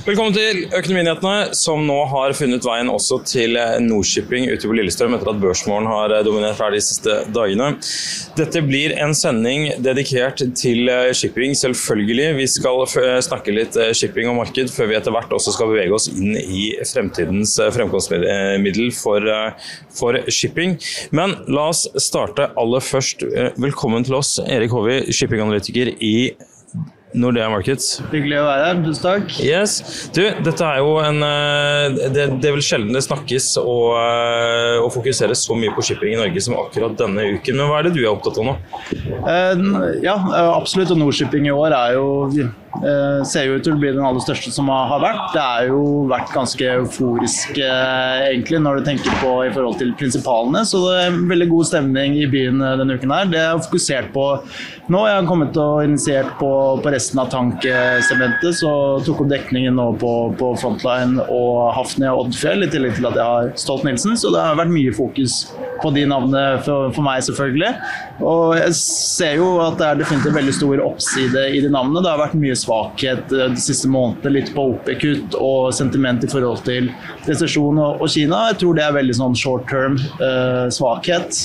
Velkommen til Økonominyhetene, som nå har funnet veien også til Nordshipping ute på Lillestrøm etter at børsmålen har dominert her de siste dagene. Dette blir en sending dedikert til shipping, selvfølgelig. Vi skal snakke litt shipping og marked før vi etter hvert også skal bevege oss inn i fremtidens fremkomstmiddel for, for shipping. Men la oss starte aller først. Velkommen til oss, Erik Håvi, shippinganalytiker i Nordea Markets. Hyggelig å være her. Tusen takk. Yes. Du, dette er jo en Det, det er vel sjelden det snakkes og, og, fokuseres så mye på shipping i Norge som akkurat denne uken. Men hva er det du er opptatt av nå? Uh, ja, absolutt. Og Nordshipping i år er jo Uh, ser jo ut til å bli den aller største som har vært. Det har jo vært ganske euforisk uh, egentlig når du tenker på i forhold til prinsipalene. Så det er veldig god stemning i byen uh, denne uken her. Det er fokusert på nå. Jeg har kommet og initiert på, på resten av tanksementet, så tok opp dekningen nå på, på Frontline og Hafnia og Oddfjell, i tillegg til at jeg har Stolt-Nielsen. Så det har vært mye fokus på de navnene for, for meg, selvfølgelig. Og jeg ser jo at det er definitivt veldig stor oppside i de navnene. Det har vært mye svakhet eh, de siste månedene, litt på OP-kutt og sentiment i forhold til resesjon og, Kina. Jeg tror det er veldig sånn short term eh, svakhet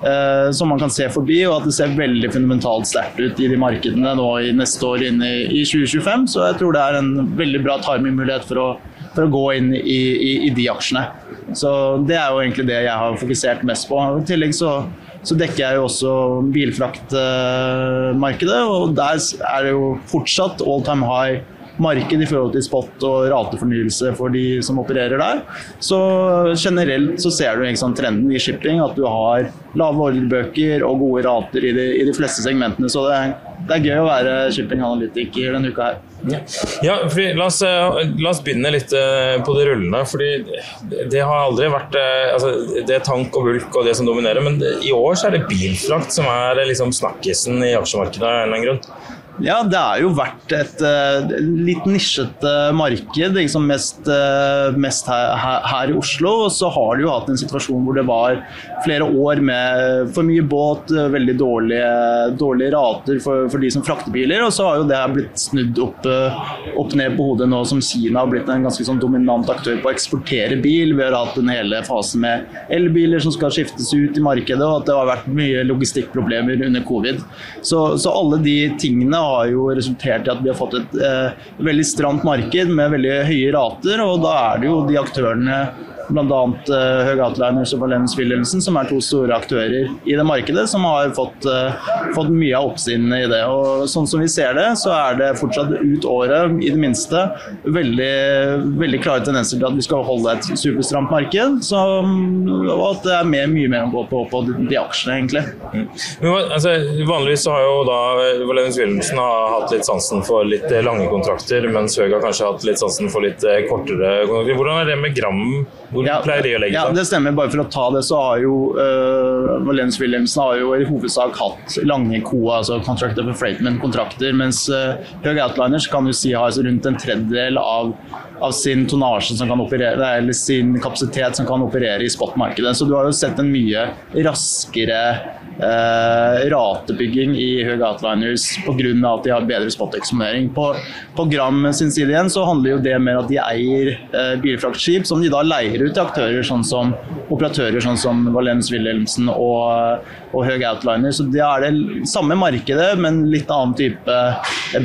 eh, som man kan se forbi, og at det ser veldig fundamentalt sterkt ut i de markedene nå i neste år inn i, i 2025. Så jeg tror det er en veldig bra timingmulighet for for å gå inn i, i, i de aksjene. Så Det er jo egentlig det jeg har fokusert mest på. I tillegg så så dekker jeg jo også bilfraktmarkedet, og der er det jo fortsatt all time high marked i forhold til spot og ratefornyelse for de som opererer der. Så generelt så ser du liksom trenden i shipping at du har lave ordrebøker og gode rater i de, i de fleste segmentene. Så det er, det er gøy å være shippinganalytiker denne uka her. Ja, ja la, oss, eh, la, oss, begynne litt eh, på det rullende. fordi Det har aldri vært eh, altså, Det er tank og bulk og det som dominerer, men i år så er det bilfrakt som er liksom snakkisen i aksjemarkedet av en eller annen grunn. Ja, det har jo vært et uh, litt nisjete marked, liksom mest, uh, mest her, her, her, i Oslo. Og så har du jo hatt en situasjon hvor det var flere år med for mye båt, uh, veldig dårlige, dårlige rater for, for, de som frakter biler. Og så har jo det blitt snudd opp, opp ned på hodet nå som Kina har blitt en ganske sånn dominant aktør på å eksportere bil. Vi har hatt en hele fase med elbiler som skal skiftes ut i markedet, og at det har vært mye logistikkproblemer under covid. Så, så alle de tingene har jo resultert i at vi har fått et eh, veldig stramt marked med veldig høye rater. og Da er det jo de aktørene bl.a. Høg Outliners og Valens Wilhelmsen, som er to store aktører i det markedet, som har fått, uh, fått mye av oppsidene i det. Og Sånn som vi ser det, så er det fortsatt ut året, i det minste, veldig, veldig klare tendenser til at vi skal holde et superstramt marked. Så, og at det er mer, mye mer å gå på på de, de aksjene, egentlig. Mm. Men, altså, vanligvis har jo da Valens Wilhelmsen hatt litt sansen for litt lange kontrakter, mens Høg har kanskje hatt litt sansen for litt kortere kontrakter. Hvordan er det med Gram Hvor Ja, pleier de å legge Ja, det stemmer. Bare for å ta det, så har jo uh, Valens Wilhelmsen har jo i hovedsak hatt lange KOA, altså Contract of Affreightment-kontrakter, mens uh, Høg Outliners kan du si har rundt en tredjedel av, av sin tonnasje som kan operere, eller sin kapasitet som kan operere i spotmarkedet. Så du har jo sett en mye raskere uh, ratebygging i Høg Outliners pga. at de har bedre spoteksponering. På, på Gram sin side igjen så handler jo det mer at de eier uh, bilfraktskip som de da leier ut til aktører sånn som operatører sånn som Valens Wilhelmsen og, og Høg Outliner. Så det er det samme markedet, men litt annen type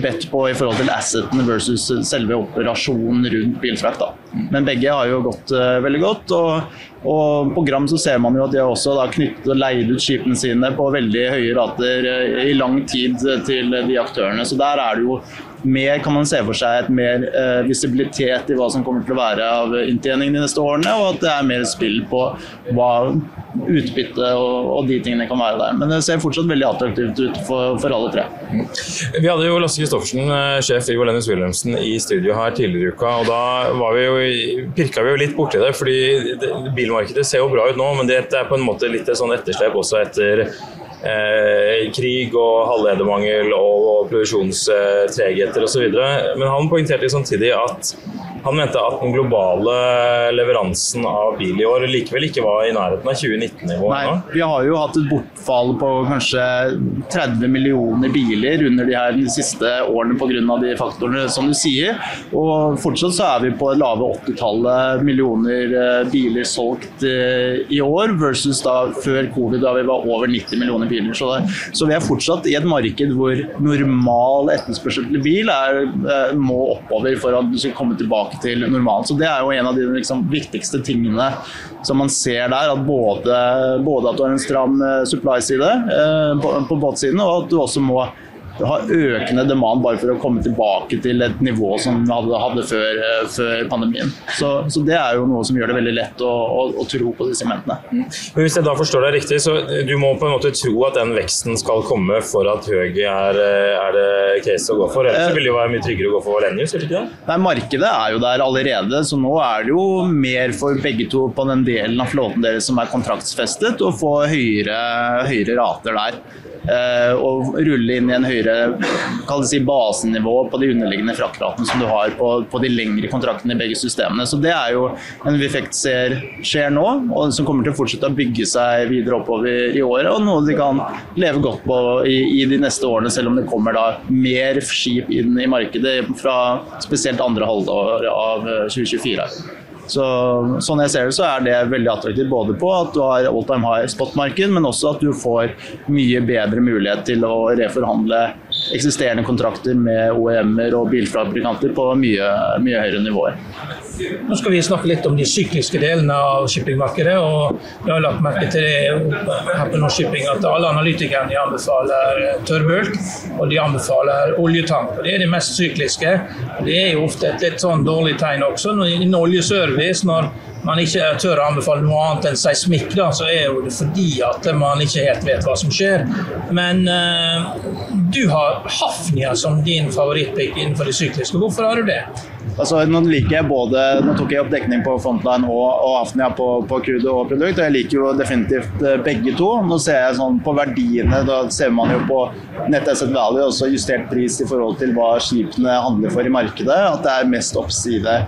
bet på i forhold til assetene versus selve operasjonen rundt bilfrakt. da. Men begge har jo gått uh, veldig godt. og og på Gram så ser man jo at de har også da knyttet og leid ut skipene sine på veldig høye rater uh, i lang tid til de aktørene. Så der er det jo mer, kan man se for seg, et mer eh, visibilitet i hva som kommer til å være av inntjeningen de neste årene, og at det er mer spill på hva utbytte og, og de tingene kan være der. Men det ser fortsatt veldig attraktivt ut for, for alle tre. Vi hadde jo Lasse Kristoffersen, eh, sjef i Wallenius Wilhelmsen, i studio her tidligere i uka. og Da var vi jo, pirka vi jo litt borti det. fordi det, Bilmarkedet ser jo bra ut nå, men det er på en måte litt et sånn etterslep også etter eh, krig og halvledermangel og, og produksjonstregheter osv. Men han poengterte samtidig at han mente at den globale leveransen av bil i år likevel ikke var i nærheten av 2019-nivået. Nei, vi har jo hatt et bortfall på kanskje 30 millioner biler under de her de siste årene pga. de faktorene som du sier. Og fortsatt så er vi på det lave 80-tallet millioner eh, biler solgt eh, i år, versus da før covid da vi var over 90 millioner biler. Så, det, så vi er fortsatt i et marked hvor normal etterspørsel til bil er, eh, må oppover for at du skal komme tilbake til normalen. Så Det er jo en av de liksom, viktigste tingene som man ser der. At både, både at du har en stram eh, supply-side eh, på, på båtsiden, og at du også må ha økende demand bare for å komme tilbake til et nivå som vi hadde, hadde før, eh, før, pandemien. Så, så, det er jo noe som gjør det veldig lett å, å, å tro på disse segmentene. Men Hvis jeg da forstår deg riktig, så du må på en måte tro at den veksten skal komme for at Høg er, er det case å gå for? Ellers ville det jo være mye tryggere å gå for Valenius, ikke det? Nei, Markedet er jo der allerede, så nå er det jo mer for begge to på den delen av flåten deres som er kontraktsfestet, å få høyere, høyere rater der. Og rulle inn i en høyere si, basenivå på de underliggende fraktratene som du har på, på, de lengre kontraktene i begge systemene. Så Det er jo en effekt ser skjer nå, og som kommer til å fortsette å bygge seg videre oppover i året. Og noe de kan leve godt på i, i de neste årene, selv om det kommer da mer skip inn i markedet fra spesielt andre halvår av 2024. Så, sånn jeg ser det, så er det veldig attraktivt både på at du har all time high spot-marked, men også at du får mye bedre mulighet til å reforhandle eksisterende kontrakter med OEM-er og bilfabrikanter på mye, mye høyere nivåer. Nå skal vi snakke litt om de sykliske delene av shippingmarkedet. og Vi har lagt merke til det her på Norsk Shipping at alle analytikerne anbefaler tørrbulk og de anbefaler oljetank. og Det er det mest sykliske. Det er jo ofte et litt sånn dårlig tegn også. Innen oljeservice, når man ikke tør å anbefale noe annet enn seismikk, da, så er jo det fordi at man ikke helt vet hva som skjer. Men uh, du har Hafnia som din favorittpick innenfor det sykliske. Hvorfor har du det? Altså, nå liker jeg både, nå tok jeg opp dekning på Frontline og, og Hafnia på, på crude og produkt, og jeg liker jo definitivt begge to. Nå ser jeg sånn på verdiene, da ser man jo på Net Asset Value også justert pris i forhold til hva skipene handler for i markedet, at det er mest oppside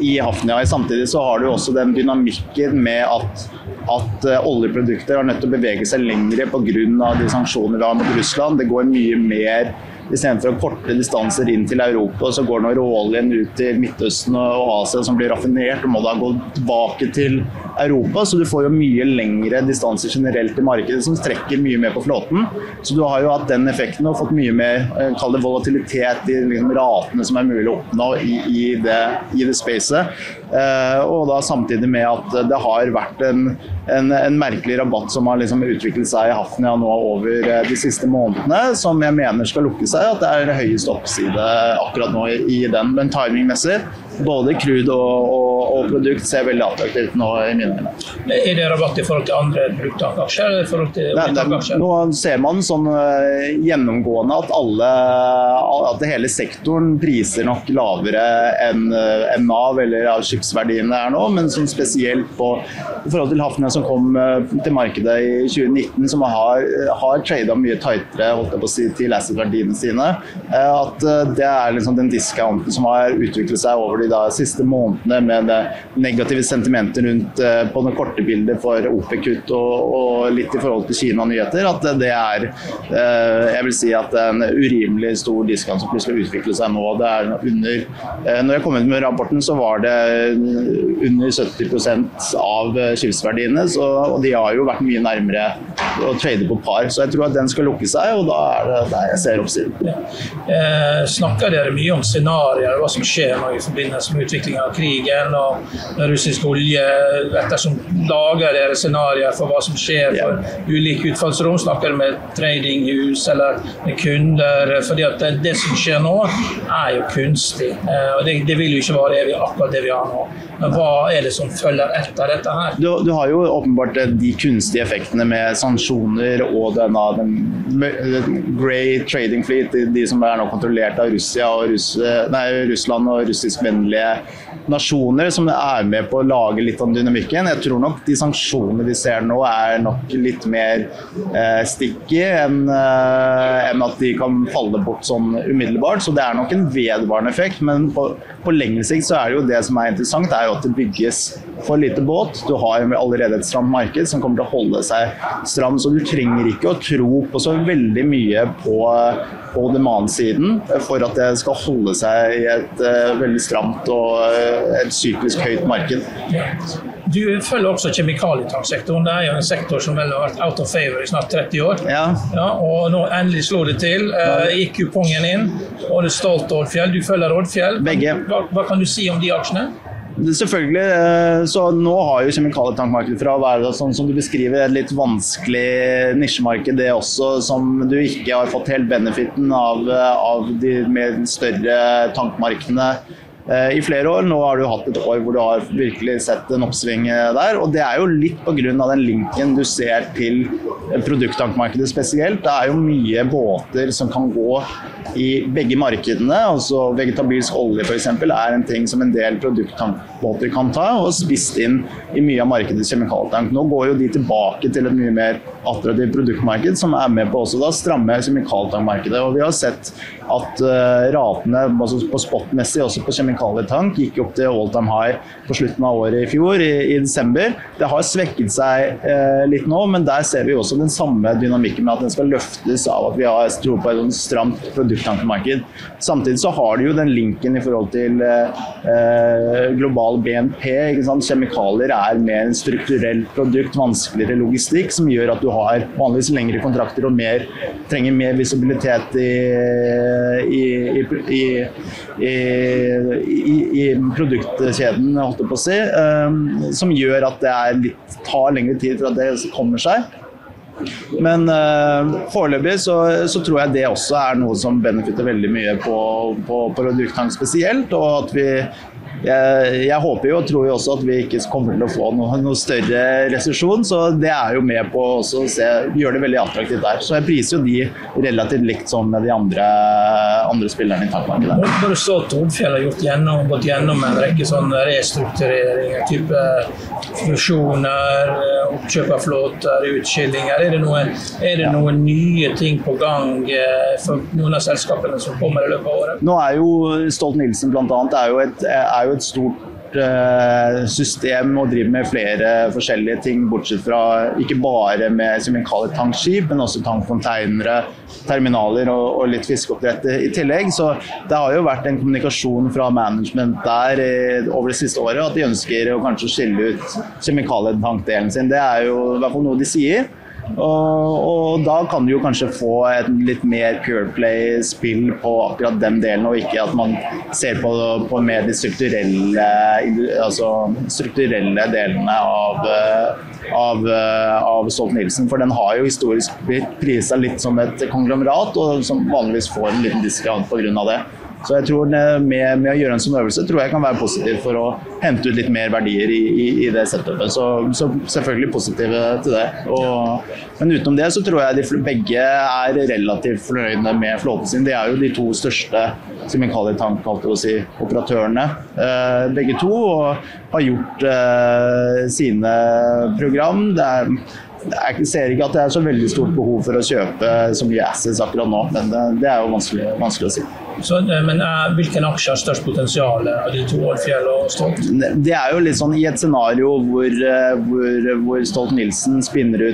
i Hafnia. Samtidig så har du også den dynamikken med at, at oljeprodukter har nødt til å bevege seg lengre pga. de sanksjonene vi har mot Russland. Det går mye mer Istedenfor korte distanser inn til Europa, så går nå råoljen ut til Midtøsten og Asia som blir raffinert, og må da gå tilbake til Europa. Så du får jo mye lengre distanser generelt i markedet, som trekker mye mer på flåten. Så du har jo hatt den effekten og fått mye mer kall det volatilitet i liksom, ratene som er mulig å oppnå i, i, det, det spacet. Eh, og da samtidig med at det har vært en, en, en merkelig rabatt som har liksom utviklet seg i Hafnia nå over de siste månedene, som jeg mener skal lukke seg at det er høyest oppside akkurat nå i, i den. Men timingmessig både crude og, og, og produkt ser veldig attraktivt nå i mine øyne. Er det rabatt i forhold til andre bruktakaksjer eller i forhold til Nei, nå ser man sånn uh, gjennomgående at alle at hele sektoren priser nok lavere enn uh, en Nav eller av skipsverdiene er nå, men som spesielt på, i forhold til Hafnia som kom uh, til markedet i 2019, som har, har trada mye tightere holdt jeg på å si, til asset-verdiene sine. at det er liksom den discounten som har utviklet seg over de da, siste månedene med det negative sentimentet rundt på det korte bildet for OPEC-kutt og, og, litt i forhold til Kina-nyheter, at det er jeg vil si at en urimelig stor diskant som plutselig utvikler seg nå. Det er under, når jeg kom ut med rapporten, så var det under 70% av skipsverdiene. Og de har jo vært mye nærmere å trade på par. Så jeg tror at den skal lukke seg, og da er det der jeg ser oppsiden. Ja. Eh, snakker dere mye om scenarioer, hva som skjer nå i forbindelse med utviklingen av krigen og russisk olje? Ettersom lager dere scenarioer for hva som skjer for ulike utfallsrom? Snakker med tradinghus eller med kunder? fordi at det, det som skjer nå, er jo kunstig. Eh, og det, det, vil jo ikke være evig akkurat det vi har nå. Men hva er det som følger etter dette her? Du, du har jo åpenbart de kunstige effektene med sanksjoner og denne den grey trading fleet, de, som er nå kontrollert av Russia og Russ, nei, Russland og mulher. Nasjoner, som er med på å lage litt av dynamikken. Jeg tror nok de sanksjonene vi ser nå er nok litt mer eh, sticky enn eh, en at de kan falle bort sånn umiddelbart. Så det er nok en vedvarende effekt. Men på, på lengre sikt så er det jo det som er interessant, er jo at det bygges for lite båt. Du har allerede et stramt marked som kommer til å holde seg stramt. så du trenger ikke å tro på så veldig mye på, på demand-siden for at det skal holde seg i et uh, veldig stramt og uh, et syklisk høyt marked. Du følger også kjemikalietanksektoren. Det er jo en sektor som har vært out of favor i snart 30 år. Ja. Ja, og nå endelig slo det til. Eh, gikk kupongen inn. Og det er stolt Oddfjell. Du følger Oddfjell. Begge. Hva, hva kan du si om de aksjene? Selvfølgelig. Eh, så nå har jo kjemikalietankmarkedet fra å være sånn som du beskriver, et litt vanskelig nisjemarked, det også, som du ikke har fått helt benefiten av, eh, av de mer større tankmarkedene Eh, i flere år. Nå har du hatt et år hvor du har virkelig sett en oppsving eh, der. Og det er jo litt pga. den linken du ser til produkttankmarkedet spesielt. Det er jo mye båter som kan gå i begge markedene. altså Vegetabilsk olje f.eks. er en ting som en del produkttankbåter kan ta, og spist inn i mye av markedets kjemikaltank. Nå går jo de tilbake til et mye mer attraktivt produktmarked, som er med på også da stramme kjemikaltankmarkedet. Og vi har sett at uh, ratene altså på spotmessig også på kjemikalietank gikk opp til all time high på slutten av året i fjor, i, i desember. Det har svekket seg uh, litt nå, men der ser vi også den samme dynamikken med at den skal løftes av at vi har tro på et stramt produkttankmarked. Samtidig så har du jo den linken i forhold til eh, global BNP. Kjemikalier er mer en strukturelt produkt, vanskeligere logistikk, som gjør at du har vanligvis lengre kontrakter og mer, trenger mer visibilitet i, i, i, i produktkjeden, holdt jeg på å si, eh, som gjør at det litt, tar lengre tid for at det kommer seg. Men uh, foreløpig så, så, tror jeg det også er noe som benefitter veldig mye på, på produkttang spesielt. Og at vi jeg, jeg, håper jo og tror jo også at vi ikke kommer til å få noe, noe større resesjon. Så det er jo med på å gjøre det veldig attraktivt der. Så jeg priser jo de relativt likt som med de andre, andre spillerne i tankmarkedet. Når du så at Tordfjell har gjort gjennom, gått gjennom en rekke sånne restruktureringer, type fusjoner, oppkjøp av flåter, utskillinger, er det, noen, er det noen nye ting på gang eh, for noen av selskapene som kommer i løpet av året? Nå er jo Stolt-Nielsen bl.a. Er, jo et, er jo et stort eh, system og driver med flere forskjellige ting, bortsett fra ikke bare med som vi kaller tankskip, men også tankfonteinere, terminaler og, og litt fiskeoppdrett i tillegg. Så det har jo vært en kommunikasjon fra management der eh, over det siste året at de ønsker å kanskje skille ut kjemikalietankdelen sin. Det er jo i hvert fall noe de sier. Og, og, da kan du jo kanskje få et litt mer pure play-spill på akkurat den delen, og ikke at man ser på, på mer de strukturelle, altså strukturelle delene av, av, av Stolt-Nielsen. For den har jo historisk blitt prisa litt som et konglomerat, og som vanligvis får en liten discount pga. det. Så jeg tror med, med, å gjøre en sånn øvelse tror jeg kan være positiv for å hente ut litt mer verdier i, i, i det setupet. Så, så, selvfølgelig positive til det. Og, men utenom det så tror jeg de begge er relativt fornøyde med flåten sin. De er jo de to største som vi kaller tank, si, operatørene, eh, begge to. Og har gjort eh, sine program. Det er jeg ser ikke at det er så veldig stort behov for å kjøpe så mye assets akkurat nå, men det, det er jo vanskelig, vanskelig å si. Så, eh, men uh, Hvilken aksje har størst potensial av de to, Ålfjell og Stolt? Det er jo litt sånn i et scenario hvor, eh, hvor, hvor Stolt-Nielsen spinner,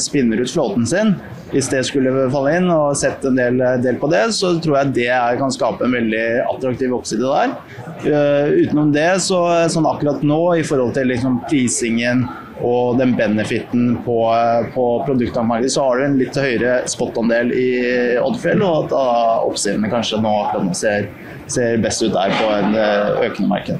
spinner, ut flåten sin. Hvis det skulle falle inn og sette en del, del, på det, så tror jeg det kan skape en veldig attraktiv oppside der. Uh, utenom det, så sånn akkurat nå i forhold til liksom prisingen og den benefiten på, på produktmarkedet, så har du en litt høyere spot-andel i Oddfjell, og at uh, oppsidene kanskje nå akkurat ser, ser best ut der på en uh, økende marked.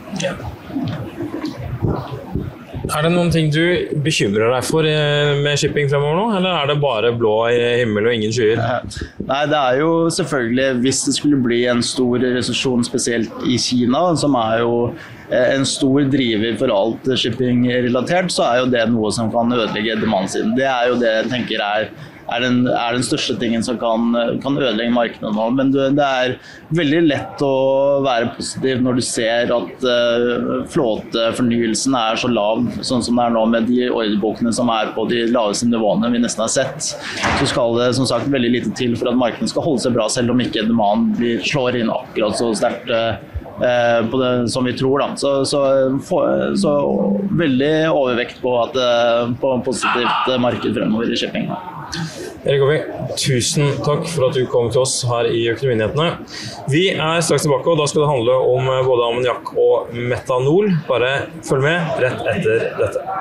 Er det noen ting du bekymrer deg for eh, med shipping fremover nå, eller er det bare blå himmel og ingen skyer? Nei, det er jo selvfølgelig Hvis det skulle bli en stor resesjon, spesielt i Kina, som er jo Eh, en stor driver for alt shipping-relatert, så er jo det noe som kan ødelegge demandsiden. Det er jo det jeg tenker er, er, den, er den, største tingen som kan, kan ødelegge markedet nå. Men det er veldig lett å være positiv når du ser at uh, flåtefornyelsen er så lav, sånn som det er nå med de ordrebokene som er på de laveste nivåene vi nesten har sett. Så skal det som sagt veldig lite til for at markedet skal holde seg bra, selv om ikke demand slår inn akkurat så sterkt. Uh, Eh, det, som vi tror. Da. Så, så, for, så, veldig overvekt på, at, eh, på positivt marked fremover i shipping. Erik Ovi, tusen takk for at du kom til oss her i Økonominyhetene. Vi er straks tilbake, og da skal det handle om eh, både ammoniakk og metanol. Bare følg med rett etter dette.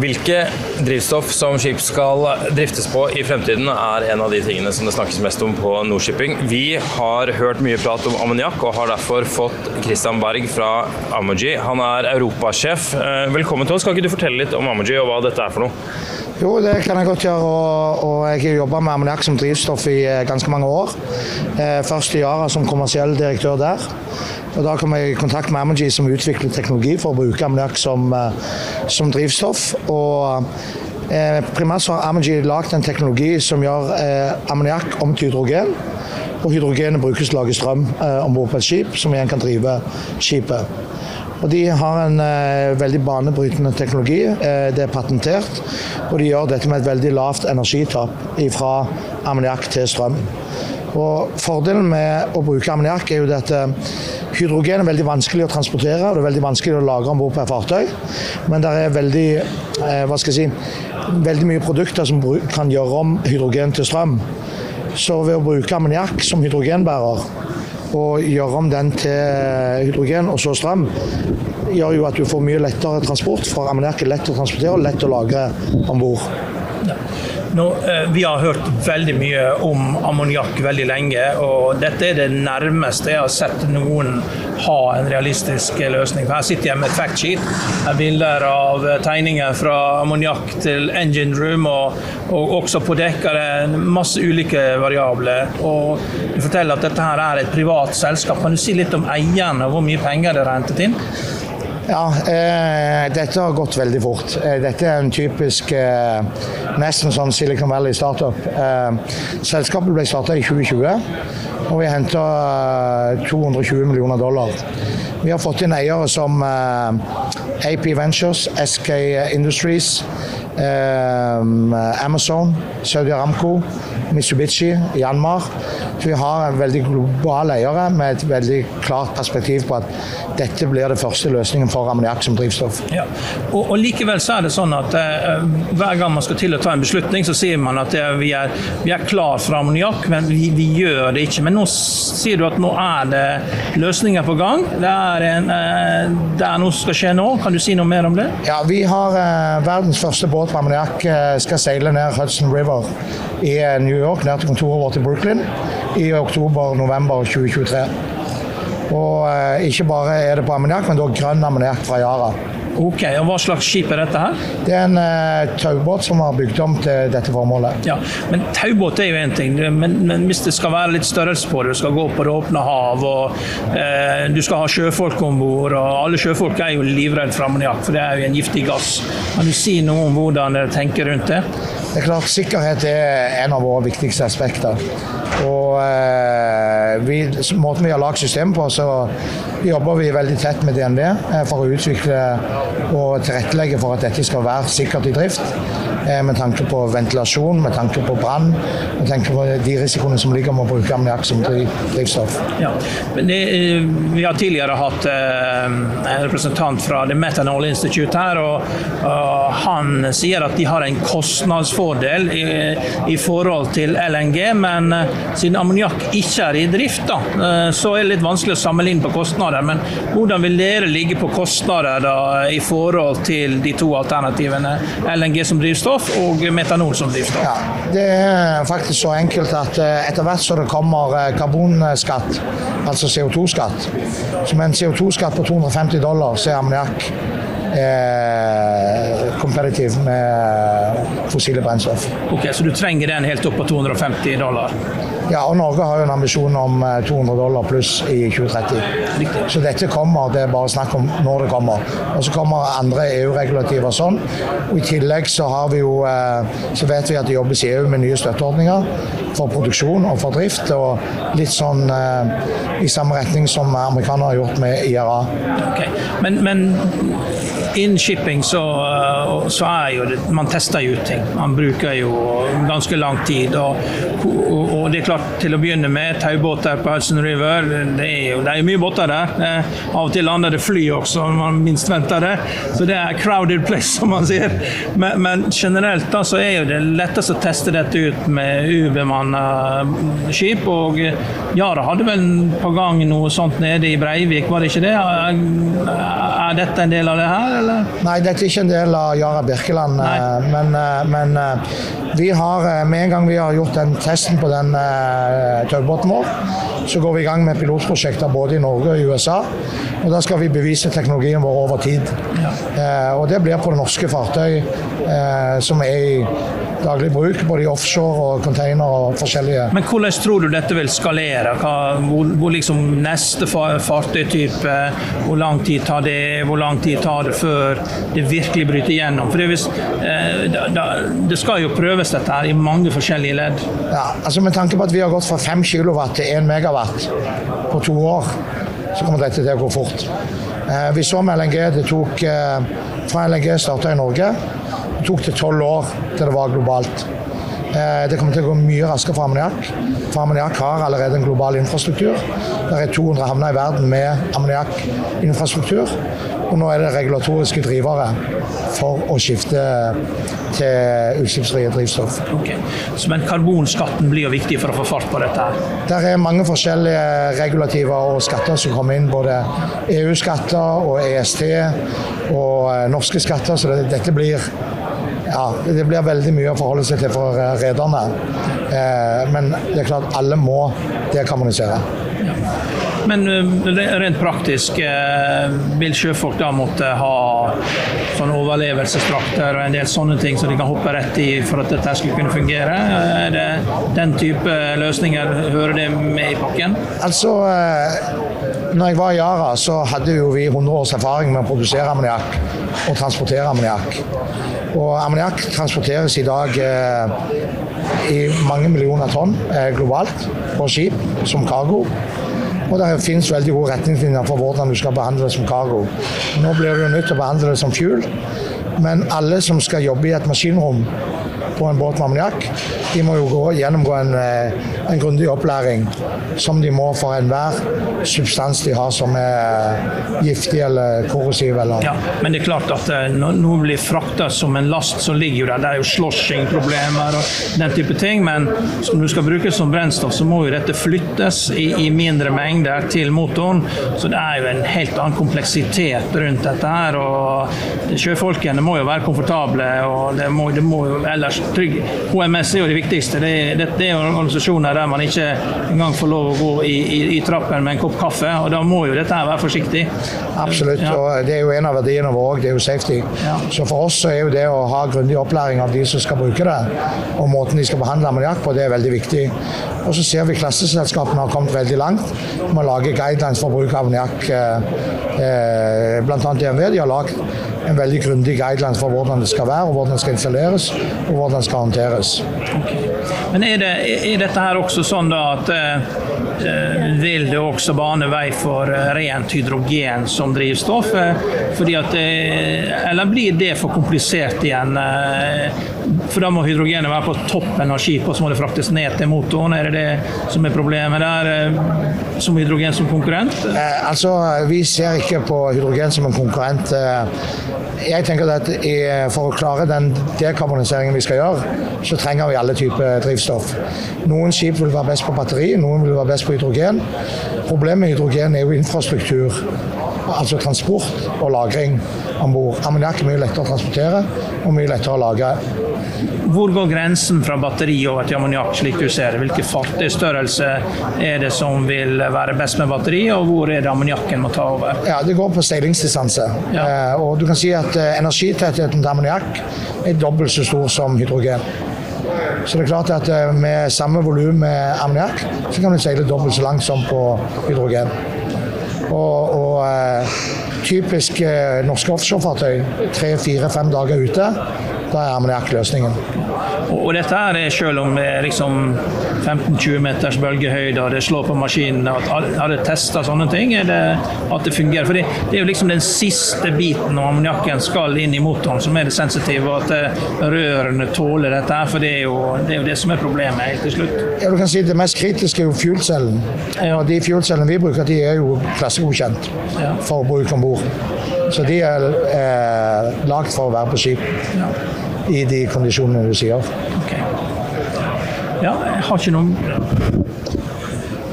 Hvilke drivstoff som skip skal driftes på i fremtiden, er en av de tingene som det snakkes mest om på Nordshipping. Vi har hørt mye prat om ammoniakk, og har derfor fått Christian Berg fra Amoji. Han er europasjef. Eh, velkommen til oss. Kan ikke du fortelle litt om Amoji, og hva dette er for noe? Jo, det kan jeg godt gjøre. Og, og jeg har jobba med ammoniakk som drivstoff i eh, ganske mange år. Eh, først i Yara som kommersiell direktør der. Og Da kom jeg i kontakt med Amogy som utvikler teknologi for å bruke ammoniakk som, eh, som, drivstoff. Og eh, Primært så har Amogy lagd en teknologi som gjør eh, ammoniakk om til hydrogen. Og hydrogenet brukes til å lage strøm eh, om bord på et skip, som igjen kan drive skipet. Og De har en eh, veldig banebrytende teknologi. Eh, det er patentert. Og de gjør dette med et veldig lavt energitap fra ammoniakk til strøm. Og Fordelen med å bruke ammoniakk er jo eh, hydrogen er veldig vanskelig å transportere og det er veldig vanskelig å lagre om bord på et fartøy. Men det er veldig, eh, si, veldig mye produkter som kan gjøre om hydrogen til strøm. Så ved å bruke ammoniakk som hydrogenbærer og gjøre om den til hydrogen og så strøm, gjør jo at du får mye lettere transport, for ammoniakk er lett å transportere og lett å lagre om bord. Nå, eh, vi har hørt veldig mye om ammoniakk veldig lenge, og dette er det nærmeste jeg har sett noen ha en realistisk løsning. Her sitter jeg med et factsheet. Bilder av tegninger fra ammoniakk til engine room, og, og også på dekk er det masse ulike variabler. Og du forteller at dette her er et privat selskap. Kan du si litt om eierne hvor mye penger det er hentet inn? Ja, eh, dette har gått veldig fort. Eh, dette er en typisk eh, nesten sånn Silicon Valley startup. Eh, selskapet ble starta i 2020, og vi henta 220 eh, millioner dollar. Vi har fått inn eiere som eh, AP Ventures, SK Industries, Amazon, Saudi Aramco, Mitsubishi, Yanmar. Så vi har en veldig global eiere med et veldig klart perspektiv på at dette blir det første løsningen for ammoniakk som drivstoff. Ja. Og, og, Likevel så er det sånn at eh, hver gang man skal til å ta en beslutning, så sier man at eh, vi, er, vi, er, klar for ammoniakk, men vi, vi, gjør det ikke. Men nå sier du at nå er det løsninger på gang. Det er, en, eh, det er noe som skal skje nå. Kan du si noe mer om det? Ja, Vi har eh, verdens første båt med ammoniakk. Eh, skal seile ned Hudson River i eh, New York, ned til kontoret vårt i Brooklyn i oktober-november 2023. Og eh, ikke bare er det på ammoniakk, men da grønn ammoniakk fra Yara. Ok, og Hva slags skip er dette her? Det er en uh, taubåt som har bygd om til dette formålet. Ja, men Taubåt er jo én ting, men, men, hvis det skal være litt størrelse på det, du skal gå på det åpne hav, og uh, du skal ha sjøfolk om bord, og alle sjøfolk er jo livredde for ammoniakk, for det er jo en giftig gass. Kan du si noe om hvordan dere tenker rundt det? Det er klart, Sikkerhet er en av våre viktigste aspekter. Og eh, vi, Måten vi har lagd systemet på, så jobber vi veldig tett med DNV eh, for å utvikle og tilrettelegge for at dette skal være sikkert i drift. Eh, med tanke på ventilasjon, med tanke på brann, med tanke på de risikoene som ligger med å bruke ammoniakk som drivstoff. Ja, det, eh, vi har tidligere hatt eh, en representant fra The Methanol Institute her, og, han sier at de har en kostnadsfordel i, i forhold til LNG, men siden ammoniakk ikke er i drift, da, så er det litt vanskelig å sammenligne på kostnader. Men hvordan vil dere ligge på kostnader da, i forhold til de to alternativene, LNG som drivstoff? Drivstoff og metanol som drivstoff? Ja, det er faktisk så enkelt at eh, etter hvert så det kommer eh, karbonskatt, altså CO2-skatt, som er en CO2-skatt på 250 dollar, så er ammoniakk eh, kompetitiv med fossile brennstoff. Ok, Så du trenger den helt opp på 250 dollar? Ja, og Norge har jo en ambisjon om 200 eh, dollar pluss i 2030. Riktig. Så dette kommer, det er bare snakk om når det kommer. Og så kommer andre EU-regulativer sånn. Og I tillegg så har vi jo eh, så vet vi at det jobbes i EU med nye støtteordninger for produksjon og for drift. Og litt sånn i samme retning som amerikanere har gjort med IRA. Okay. Men, men innen shipping så, så, er jo det Man tester jo ting. Man bruker jo ganske lang tid. Og, og, og det er klart til å begynne med. Taubåter på Hudson River. Det er jo det er mye båter der. Eh, av og til lander det fly også når man minst venter det. Så det er crowded place, som man sier. Men, men generelt da, så er jo det lettest å teste dette ut med ubemanna skip. Og Yara hadde vel på gang noe sånt nede i Breivik, var det ikke det? Er dette en del av det her, eller? Nei, dette er ikke en del av Yara Birkeland, eh, men, eh, men eh, vi har, med en gang vi har gjort den testen på den taubåten vår, så går vi i gang med pilotprosjekter både i Norge og i USA. Og Da skal vi bevise teknologien vår over tid. Ja. og Det blir på norske fartøy som er i daglig bruk, både i offshore og container og forskjellige. Men hvordan tror du dette vil skalere? Hva, hvor, hvor liksom neste fa- fartøytype, hvor lang tid tar det? Hvor lang tid tar det før det virkelig bryter gjennom? For det, hvis, eh, da, det skal jo prøves dette her i mange forskjellige ledd. Ja, altså Med tanke på at vi har gått fra 5 kW til 1 megawatt på to år, så kommer dette til å gå fort. Eh, vi så med LNG det tok eh, Fra LNG starta i Norge, tok det tolv år til det var globalt. Eh, det kommer til å gå mye raskere for ammoniakk. For ammoniakk har allerede en global infrastruktur. Det er 200 havner i verden med ammoniakkinfrastruktur. Og nå er det regulatoriske drivere for å skifte til utslippsfrie drivstoff. Okay. Så, men karbonskatten blir jo viktig for å få fart på dette. Der er mange forskjellige regulativer og skatter som kommer inn. Både EU-skatter og EST og eh, norske skatter. Så dette blir ja, det blir veldig mye å forholde seg til for eh, rederne. Eh, men det er klart alle må dekarbonisere. Men eh, rent praktisk, vil sjøfolk da måtte ha sånne overlevelsesdrakter og en del sånne ting så de kan hoppe rett i for at dette skulle kunne fungere? Er det den type løsninger, hører det med i pakken? Altså, når jeg var i Yara, så hadde jo vi 100 års erfaring med å produsere ammoniakk og transportere ammoniakk. Og ammoniakk transporteres i dag eh, i mange millioner tonn eh, globalt på skip som cargo. Og det finnes veldig gode retningslinjer for hvordan du skal behandle det som cargo. Nå blir jo nødt til å behandle det som fuel, men alle som skal jobbe i et maskinrom på en båt med ammoniakk, de må jo gå, gjennomgå en, eh, en grundig opplæring som de må for enhver substans de har som er giftig eller korrosiv. Eller. Ja, men det er klart at eh, når noe blir frakta som en last, så ligger jo. Det er jo sloshing-problemer og den type ting. Men som du skal bruke som brennstoff, så må jo dette flyttes i, i mindre mengder til motoren. Så det er jo en helt annen kompleksitet rundt dette her. og Sjøfolkene må jo være komfortable. og det må, det må jo ellers trygg. HMS er jo det viktigste. Det, det, det er jo organisasjoner der man ikke engang får lov å gå i, i, i trappen med en kopp kaffe. og Da må jo dette her være forsiktig. Absolutt, Ja. og det er jo en av verdiene våre òg, det er jo safety. Ja. Så for oss så er jo det å ha grundig opplæring av de som skal bruke det, og måten de skal behandle ammoniakk på, det er veldig viktig. Og så ser vi klasseselskapene har kommet veldig langt med å lage guidelines for bruk av ammoniakk. Eh, Bl.a. blant annet DNV de har lagd en veldig grundig guideline for hvordan det skal være, og hvordan det skal installeres, og hvordan det skal håndteres. Men er, det, er dette her også sånn at eh, vil det også bane vei for eh, rent hydrogen som drivstoff? Eh, fordi at, eh, eller blir det for komplisert igjen? Eh, for da må hydrogenet være på toppen av skipet, og så må det fraktes ned til motoren. Er det det som er problemet der, eh, som hydrogen som konkurrent? Eh, altså, Vi ser ikke på hydrogen som en konkurrent. Eh, jeg tenker at For å klare den dekarboniseringen vi skal gjøre, så trenger vi alle typer drivstoff. Noen skip vil være best på batteri, noen vil være best på hydrogen. Problemet med hydrogen er jo infrastruktur. Altså transport og lagring om bord. Ammoniakk er mye lettere å transportere og mye lettere å lagre. Hvor går grensen fra batteri over til ammoniakk, slik du ser det? Hvilken fartøystørrelse er det som vil være best med batteri, og hvor er det ammoniakken må ta over? Ja, Det går på seilingsdistanse. Ja. Eh, og du kan si at eh, Energitettheten til ammoniakk er dobbelt så stor som hydrogen. Så det er klart at eh, med samme volum med ammoniakk, så kan du seile dobbelt så langt som på hydrogen. Og, og eh, typisk eh, norske offshorefartøy, tre, fire, fem dager ute, da er ammoniakk løsningen. Og dette her er selv om det er liksom 15-20 meters bølgehøyde og det slår på maskinen, har det testa sånne ting? eller at det fungerer? For det, det er jo liksom den siste biten når ammoniakken skal inn i motoren som er det sensitive, og at eh, rørene tåler dette her. For det er, jo, det er jo det som er problemet helt til slutt. Ja, du kan si Det mest kritiske er jo fuelcellen. Og de fuelcellene vi bruker, de er jo klassegodkjent Ja. for bruk om bord. Så de er eh, lagd for å være på skip i de kondisjonene du sier. Okay. Ja, jeg har ikke noen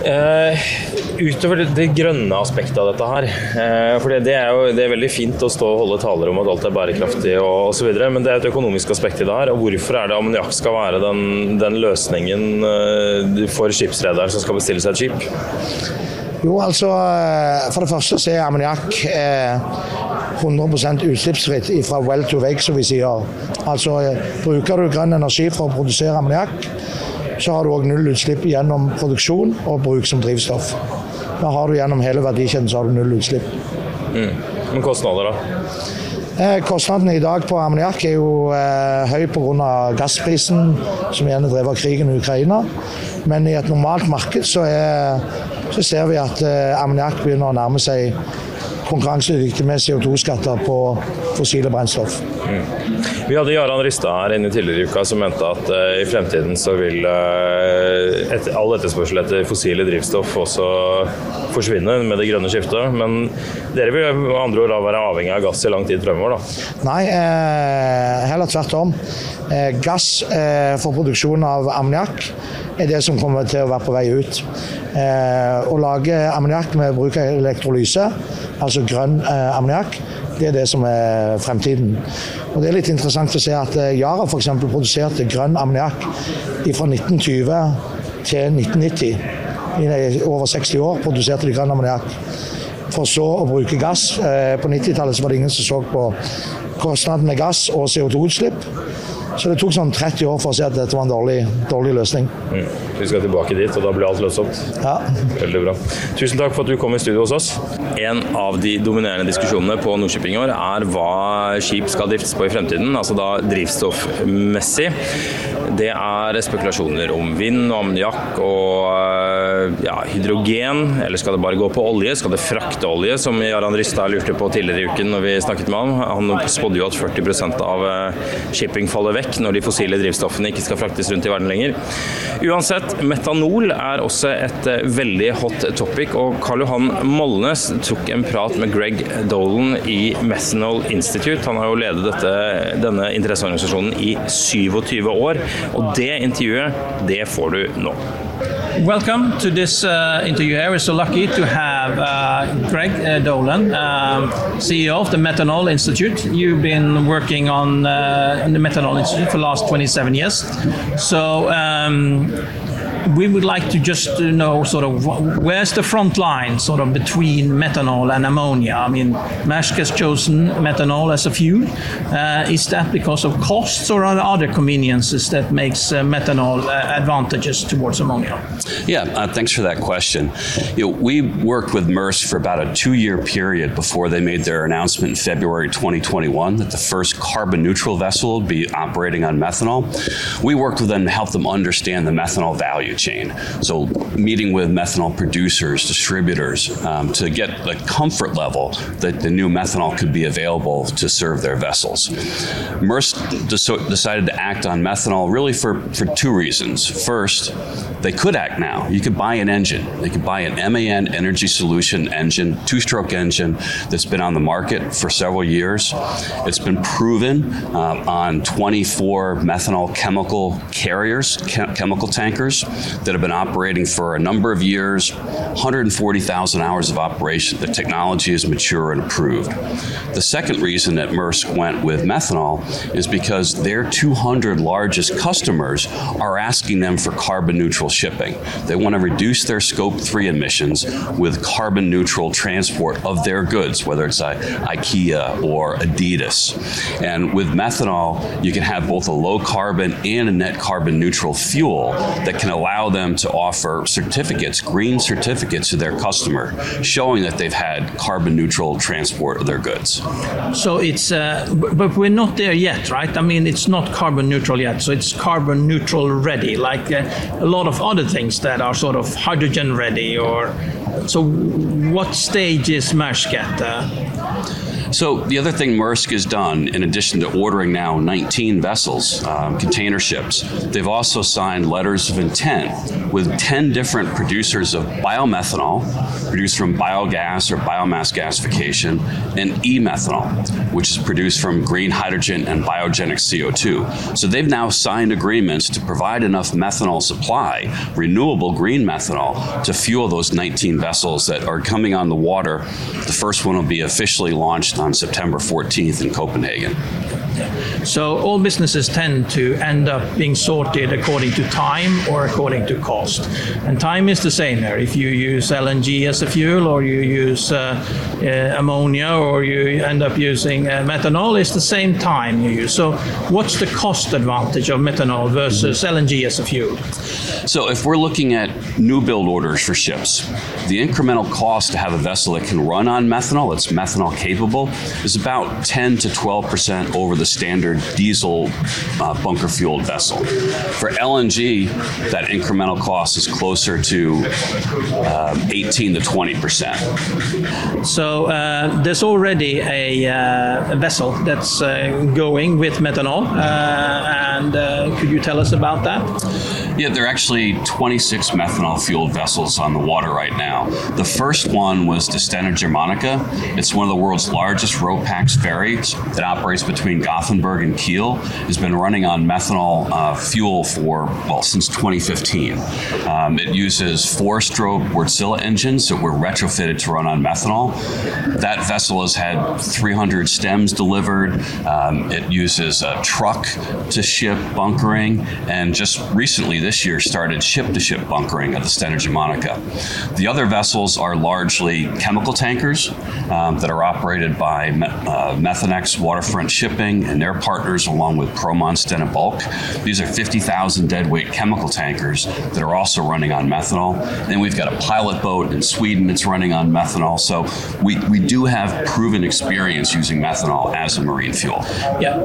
Eh, utover det, det grønne aspektet av dette her eh, For det, er jo det er veldig fint å stå og holde taler om at alt er bærekraftig og osv., men det er et økonomisk aspekt i det her. og Hvorfor er det ammoniakk skal være den, den løsningen eh, for skipsrederen som skal bestille seg et skip? Jo, altså For det første så er ammoniakk eh, 100% utslippsfritt fra well to wake, som vi sier. Altså Bruker du grønn energi for å produsere ammoniakk, så har du òg null utslipp gjennom produksjon og bruk som drivstoff. Da har du gjennom hele verdikjeden så har du null utslipp. Mm. Men kostnader, da? Eh, kostnadene i dag på ammoniakk er jo eh, høy pga. gassprisen, som gjerne drev av krigen i Ukraina. Men i et normalt marked så, er, så ser vi at eh, ammoniakk begynner å nærme seg konkurransedyktig med CO2-skatter på fossile brennstoff. Mm. Vi hadde Jaran Rystad her inne tidligere i uka som mente at uh, i fremtiden så vil uh, et, all etterspørsel etter fossile drivstoff også forsvinne med det grønne skiftet. Men dere vil med andre ord være avhengig av gass i lang tid fremover? da? Nei, eh, heller tvert om. Eh, gass eh, for produksjon av ammoniakk er det som kommer til å være på vei ut. Eh, å lage ammoniakk med bruk av elektrolyse, altså grønn eh, ammoniakk, det er det som er fremtiden. Og Det er litt interessant å se at eh, Yara f.eks. produserte grønn ammoniakk fra 1920 til 1990. I over 60 år produserte grønn ammoniakk. For så å bruke gass. Eh, på 90-tallet var det ingen som så på kostnaden med gass og CO2-utslipp. Så det tok sånn 30 år for å se at dette var en dårlig, dårlig løsning. Mm. Vi skal tilbake dit, og da blir alt lønnsomt. Ja. Veldig bra. Tusen takk for at du kom i studio hos oss. En av de dominerende diskusjonene på Nordshipping i år er hva skip skal driftes på i fremtiden, altså da drivstoffmessig. Det er spekulasjoner om vind og ammoniakk og ja, hydrogen, eller skal det bare gå på olje? Skal det frakte olje, som Jaran Rystad lurte på tidligere i uken når vi snakket med ham? Han spådde jo at 40 av eh, shipping faller vekk når de fossile drivstoffene ikke skal fraktes rundt i verden lenger. Uansett, metanol er også et eh, veldig hot topic, og Karl Johan Molnes tok en prat med Greg Dolan i Methanol Institute. Han har jo ledet dette, denne interesseorganisasjonen i 27 år. Og det intervjuet, det får du nå. Welcome to this uh, interview here. We're so lucky to have uh, Greg uh, Dolan, um, CEO of the Methanol Institute. You've been working on, uh, the Methanol Institute for the last 27 years. So um, we would like to just know sort of where's the front line sort of between methanol and ammonia. I mean, Maersk has chosen methanol as a fuel. Uh, is that because of costs or are there other conveniences that makes uh, methanol uh, advantageous towards ammonia? Yeah, uh, thanks for that question. You know, we worked with Maersk for about a two-year period before they made their announcement in February 2021 that the first carbon neutral vessel would be operating on methanol. We worked with them to help them understand the methanol value chain. So, meeting with methanol producers, distributors, um, to get the comfort level that the new methanol could be available to serve their vessels. Maersk decided to act on methanol really for, for two reasons. First, they could act now. You could buy an engine. They could buy an MAN Energy Solution engine, two stroke engine that's been on the market for several years. It's been proven uh, on 24 methanol chemical carriers, chemical tankers that have been operating for a number of years, 140,000 hours of operation. The technology is mature and approved. The second reason that Maersk went with methanol is because their 200 largest customers are asking them for carbon neutral shipping. They want to reduce their scope 3 emissions with carbon neutral transport of their goods, whether it's uh, IKEA or Adidas. And with methanol, you can have both a low carbon and a net carbon neutral fuel that can allow them to offer certificates, green certificates to their customer, showing that they've had carbon neutral transport of their goods. So it's, uh, but we're not there yet, right? I mean, it's not carbon neutral yet. So it's carbon neutral ready, like uh, a lot of other things that are sort of hydrogen ready. Or so, what stage is Maersk at? Uh? So the other thing Maersk has done, in addition to ordering now 19 vessels, um, container ships, they've also signed letters of intent with 10 different producers of biomethanol, produced from biogas or biomass gasification, and e-methanol, which is produced from green hydrogen and biogenic CO2. So they've now signed agreements to provide enough methanol supply, renewable green methanol, to fuel those 19 vessels that are coming on the water. The first one will be officially launched on September 14th in Copenhagen. So all businesses tend to end up being sorted according to time or according to cost. And time is the same there. If you use LNG as a fuel or you use uh, uh, ammonia or you end up using uh, methanol, it's the same time you use. So what's the cost advantage of methanol versus LNG as a fuel? So if we're looking at new build orders for ships, the incremental cost to have a vessel that can run on methanol, that's methanol capable, is about 10 to 12 percent over the standard diesel uh, bunker fueled vessel. For LNG, that incremental cost is closer to um, 18 to 20 percent. So uh, there's already a, uh, a vessel that's uh, going with methanol, uh, and uh, could you tell us about that? Yeah, there are actually 26 methanol fueled vessels on the water right now. The first one was the Stena Germanica. It's one of the world's largest RoPax ferries that operates between Gothenburg and Kiel. Has been running on methanol uh, fuel for well since 2015. Um, it uses four-stroke Wärtsilä engines that were retrofitted to run on methanol. That vessel has had 300 stems delivered. Um, it uses a truck to ship bunkering, and just recently this year started ship-to-ship bunkering at the Stena Germanica. The other vessels are largely chemical tankers um, that are operated by uh, Methanex Waterfront Shipping and their partners, along with Promon Stena Bulk. These are 50,000 deadweight chemical tankers that are also running on methanol. Then we've got a pilot boat in Sweden that's running on methanol. So we, we do have proven experience using methanol as a marine fuel. Yeah,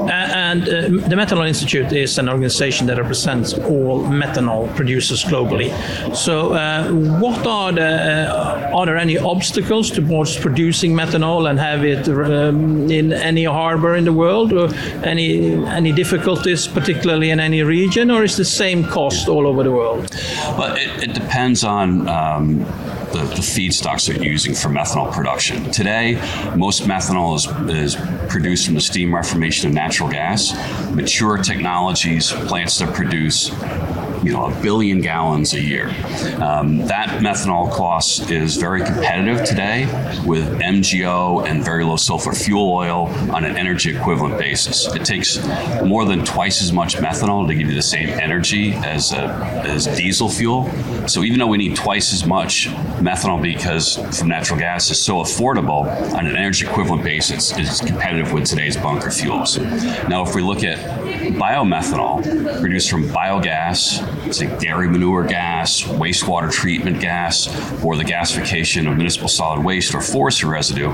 and uh, the Methanol Institute is an organization that represents all methanol producers globally. So, uh, what are the uh, are there any obstacles towards producing methanol and have it um, in any harbor in the world, or any any difficulties, particularly in any region, or is the same cost all over the world? Well, it, it depends on. Um, the, the, feedstocks they're using for methanol production. Today, most methanol is, is produced from the steam reformation of natural gas. Mature technologies, plants that produce you know a billion gallons a year. Um, that methanol cost is very competitive today with MGO and very low sulfur fuel oil on an energy equivalent basis. It takes more than twice as much methanol to give you the same energy as a, as diesel fuel. So even though we need twice as much methanol because from natural gas is so affordable on an energy equivalent basis, it's competitive with today's bunker fuels. Now, if we look at biomethanol produced from biogas, say dairy manure gas, wastewater treatment gas, or the gasification of municipal solid waste or forestry residue,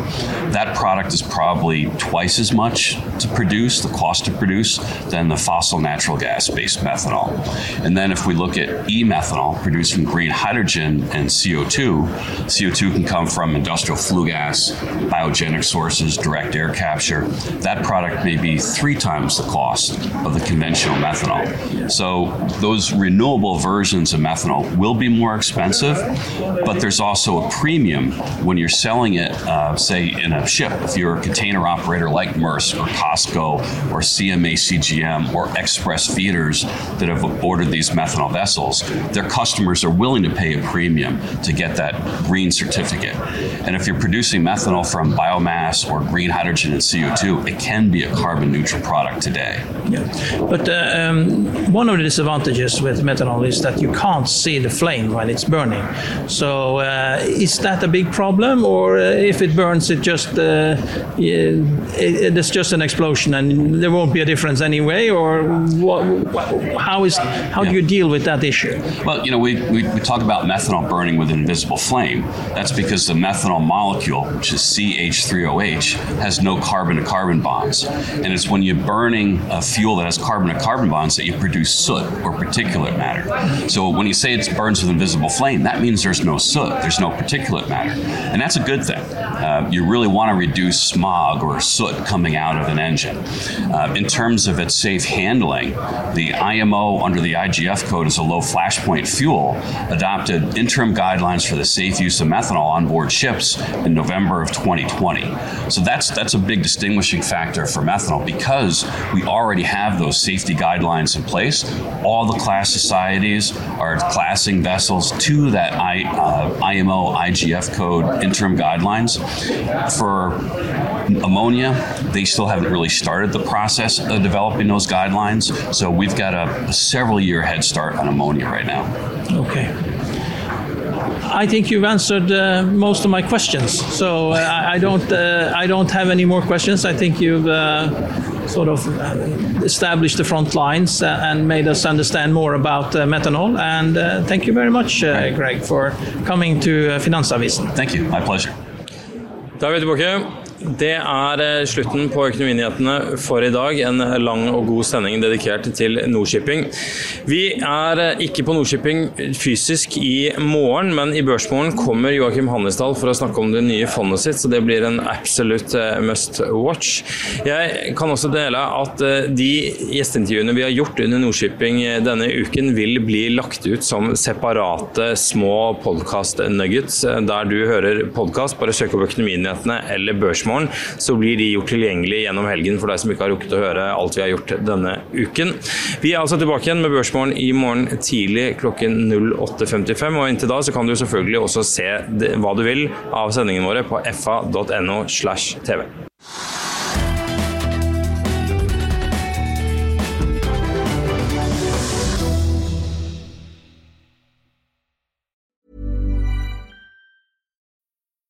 that product is probably twice as much to produce, the cost to produce, than the fossil natural gas based methanol. And then if we look at e methanol produced from green hydrogen and CO2, CO2 can come from industrial flue gas, biogenic sources, direct air capture. That product may be three times the cost of the conventional methanol. So those renewable versions of methanol will be more expensive, but there's also a premium when you're selling it, uh, say, in a ship. If you're a container operator like Maersk or COSCO or CMA CGM or Express Feeders that have ordered these methanol vessels, their customers are willing to pay a premium to get that green certificate. And if you're producing methanol from biomass or green hydrogen and CO2, it can be a carbon neutral product today. Yeah. But uh, um, one of the disadvantages with methanol is that you can't see the flame when it's burning. So uh, is that a big problem, or uh, if it burns, it just uh, it, it's just an explosion and there won't be a difference anyway, or what, how is how yeah. do you deal with that issue? Well, you know, we, we, we talk about methanol burning with an invisible flame. That's because the methanol molecule, which is CH3OH, has no carbon to carbon bonds, and it's when you're burning a fuel that has carbon to carbon bonds that you produce soot or particulate matter. So when you say it burns with invisible flame, that means there's no soot, there's no particulate matter, and that's a good thing. uh, you really want to reduce smog or soot coming out of an engine. Uh, in terms of its safe handling, the IMO under the IGF code is a low flashpoint fuel adopted interim guidelines for the safe use of methanol on board ships in November of 2020. So that's that's a big distinguishing factor for methanol because we already have those safety guidelines in place. All the class societies are classing vessels to that I, uh, IMO IGF code interim guidelines. For ammonia, they still haven't really started the process of developing those guidelines. So we've got a, a several year head start on ammonia right now. Okay. I think you've answered uh, most of my questions, so uh, I, I don't. Uh, I don't have any more questions. I think you've uh, sort of uh, established the front lines uh, and made us understand more about methanol. And thank you very much, Greg, for coming to Finansavisen. Thank you. My pleasure. Da er vi tilbake. Det er eh, slutten på Økonominyhetene for i dag. En lang og god sending dedikert til Nordshipping. Vi er eh, ikke på Nordshipping fysisk i morgen, men i Børsmorgen kommer Joakim Hannesdal for å snakke om det nye fondet sitt, så det blir en absolutt eh, must watch. Jeg kan også dele at de gjesteintervjuene vi har gjort under Nordshipping denne uken, vil bli lagt ut som separate små podkast-nuggets der du hører podkast. Bare søk opp Økonominyhetene eller Børsmorgen Nyhetsmorgen, så blir de gjort tilgjengelig gjennom helgen for deg som ikke har rukket å høre alt vi har gjort denne uken. Vi er altså tilbake igjen med Børsmorgen i morgen tidlig klokken 08.55. Og inntil da så kan du selvfølgelig også se hva du vil av sendingene våre på fa.no slash tv.